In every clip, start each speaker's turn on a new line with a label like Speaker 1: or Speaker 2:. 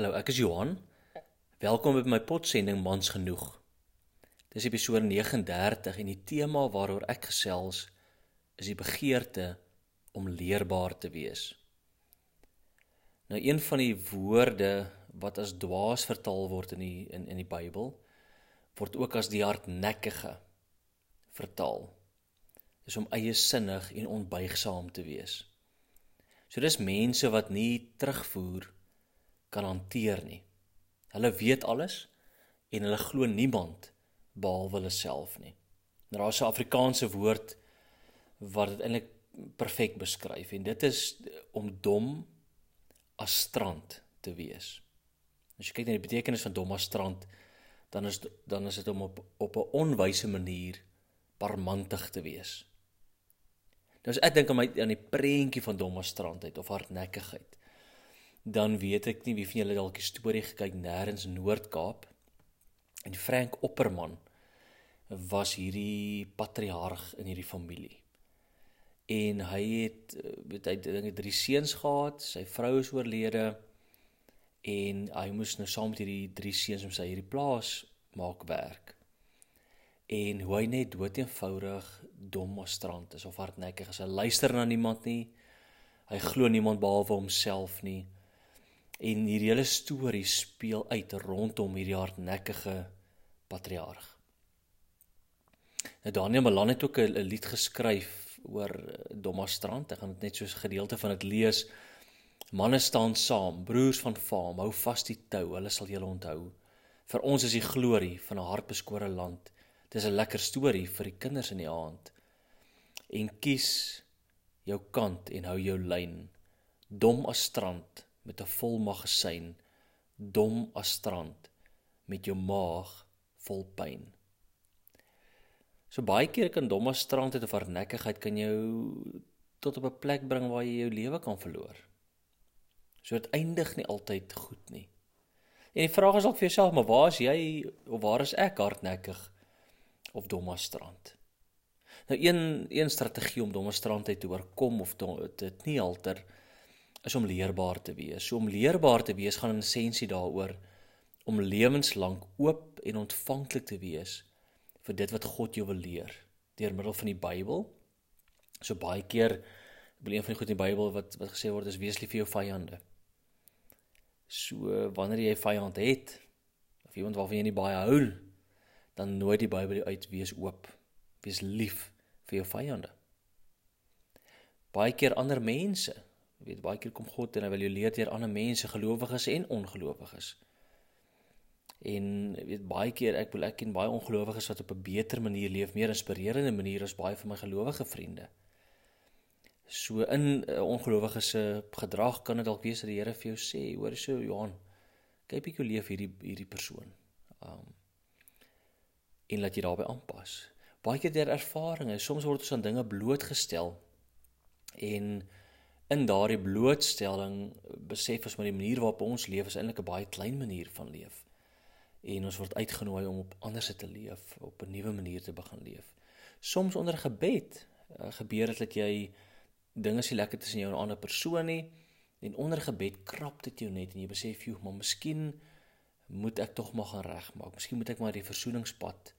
Speaker 1: Hallo, ek is Johan. Welkom by my potsending Mans genoeg. Dis episode 39 en die tema waaroor ek gesels is die begeerte om leerbaar te wees. Nou een van die woorde wat as dwaas vertaal word in die in in die Bybel word ook as die hardnekkige vertaal. Dis om eie sinnig en onbuigsaam te wees. So dis mense wat nie terugvoer kan hanteer nie. Hulle weet alles en hulle glo niemand behalwe hulle self nie. Nou daar's 'n Afrikaanse woord wat dit eintlik perfek beskryf en dit is om dom as strand te wees. As jy kyk na die betekenis van dom as strand, dan is dan is dit om op op 'n onwyse manier parmantig te wees. Nou as ek dink aan my aan die prentjie van dom as strandheid of hardnekkigheid, dan weet ek nie wie van julle dalk die storie gekyk nêrens Noord-Kaap. En Frank Opperman was hierdie patriarg in hierdie familie. En hy het weet hy dinge drie seuns gehad, sy vrou is oorlede en hy moes nou saam met hierdie drie seuns om sy hierdie plaas maak werk. En hoe hy net dood eenvoudig dom op strand is of hardnekkig is. Hy luister na niemand nie. Hy glo niemand behalwe homself nie. En hierdie hele storie speel uit rondom hierdie hardnekkige patriarg. Nou Daniel Malan het ook 'n lied geskryf oor Dommastrand. Ek gaan dit net so 'n gedeelte van dit lees. Manne staan saam, broers van faam, hou vas die tou, hulle sal julle onthou. Vir ons is die glorie van 'n hartbeskore land. Dis 'n lekker storie vir die kinders in die aand. En kies jou kant en hou jou lyn. Dom as strand met 'n vol magasyn dom as strand met jou maag vol pyn. So baie keer kan dom as strand het of hardnekkigheid kan jou tot op 'n plek bring waar jy jou lewe kan verloor. So dit eindig nie altyd goed nie. En die vraag is ook vir jouself, maar waar is jy of waar is ek hardnekkig of dom as strand? Nou een een strategie om dom as strand te oorkom of dit nie alter is om leerbaar te wees. So om leerbaar te wees gaan in essensie daaroor om lewenslank oop en ontvanklik te wees vir dit wat God jou wil leer deur middel van die Bybel. So baie keer wil een van die goed in die Bybel wat wat gesê word is wees lief vir jou vyande. So wanneer jy 'n vyand het of iemand waarvan jy nie baie hou, dan nooi die Bybel jou uit wees oop. Wees lief vir jou vyande. Baie keer ander mense Jy weet baie keer kom God en hy wil jou leer deur ander mense, gelowiges en ongelowiges. En jy weet baie keer ek wil ek en baie ongelowiges wat op 'n beter manier leef, meer inspirerende manier as baie van my gelowige vriende. So in 'n uh, ongelowige se gedrag kan dit dalk wees dat die Here vir jou sê, hoor so Johan, kyk bietjie hoe leef hierdie hierdie persoon. Um en laat jy daarbey aanpas. Baie keer deur ervarings, soms word ons aan dinge blootgestel en in daardie blootstelling besef ons maar die manier waarop ons leef is eintlik 'n baie klein manier van leef. En ons word uitgenooi om op anders te leef, op 'n nuwe manier te begin leef. Soms onder gebed uh, gebeur dit dat jy dinge sien lekker tussen jou en 'n ander persoon nie en onder gebed krap dit jou net en jy besef jy maar miskien moet ek tog maar gaan regmaak. Miskien moet ek maar die versoeningspad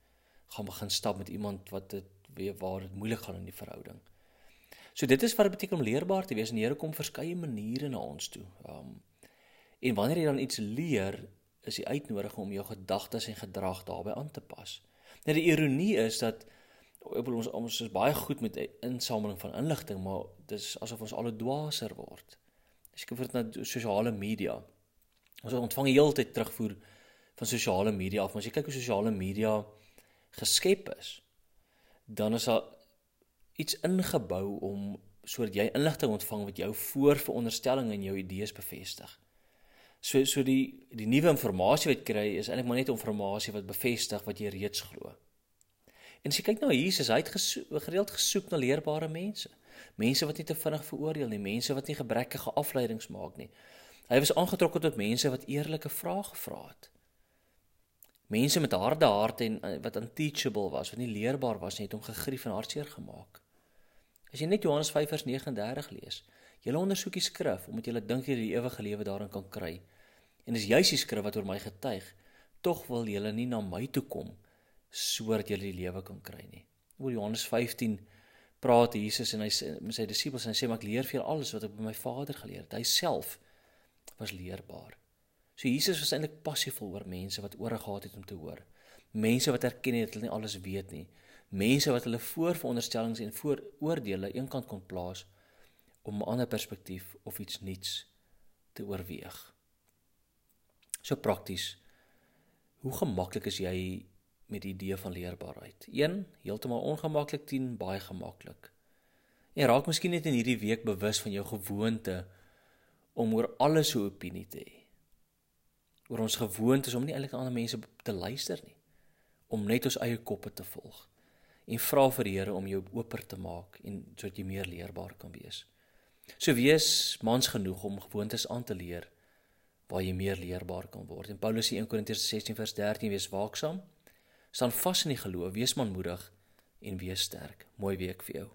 Speaker 1: gaan begin stap met iemand wat dit weet waar dit moeilik gaan in die verhouding. So dit is wat dit beteken om leerbaar te wees en die Here kom verskeie maniere na ons toe. Um en wanneer jy dan iets leer, is die uitnodiging om jou gedagtes en gedrag daarbey aan te pas. Nou die ironie is dat bedoel ons ons is baie goed met insameling van inligting, maar dis asof ons al 'n dwaaser word. As jy kyk na sosiale media. Ons ontvang heeltyd terugvoer van sosiale media af, jy kyk hoe sosiale media geskep is, dan is daar iets ingebou om sodat jy inligting ontvang wat jou voorveronderstellings en jou idees bevestig. So so die die nuwe inligting wat kry is eintlik maar net inligting wat bevestig wat jy reeds glo. En as jy kyk na Jesus, hy het gesoek, gereeld gesoek na leerbare mense. Mense wat nie te vinnig veroordeel nie, mense wat nie gebrekkige afleidings maak nie. Hy was aangetrokke tot mense wat eerlike vrae gevra het. Mense met harde harte en wat unteachable was, wat nie leerbaar was nie, het hom gegrief en hartseer gemaak. As jy net Johannes 5 vers 39 lees, jy ondersoek die skrif omdat jy dink jy die ewige lewe daarin kan kry. En dis juis die skrif wat oor my getuig. Tog wil julle nie na my toe kom sodat julle die lewe kan kry nie. Oor Johannes 15 praat Jesus en hy met sy disippels en hy sê maar ek leer vir julle alles wat ek by my Vader geleer het. Hy self was leerbaar. So Jesus was eintlik passievol oor mense wat ore gehad het om te hoor. Mense wat erken het dat hulle nie alles weet nie. Mense wat hulle voorveronderstellings en vooroordeele eenkant kon plaas om 'n ander perspektief of iets nuuts te oorweeg. So prakties. Hoe gemaklik is jy met die idee van leerbaarheid? 1 heeltemal ongemaklik, 10 baie gemaklik. En raak miskien net in hierdie week bewus van jou gewoonte om oor alles 'n opinie te hê. Oor ons gewoontes om nie eintlik aan ander mense te luister nie, om net ons eie koppe te volg. En vra vir die Here om jou oper te maak en sodat jy meer leerbaar kan wees. So wees mans genoeg om gewoontes aan te leer waar jy meer leerbaar kan word. En Paulus sê 1 Korintiërs 16 vers 13 wees waaksaam, staan vas in die geloof, wees manmoedig en wees sterk. Mooi week vir jou.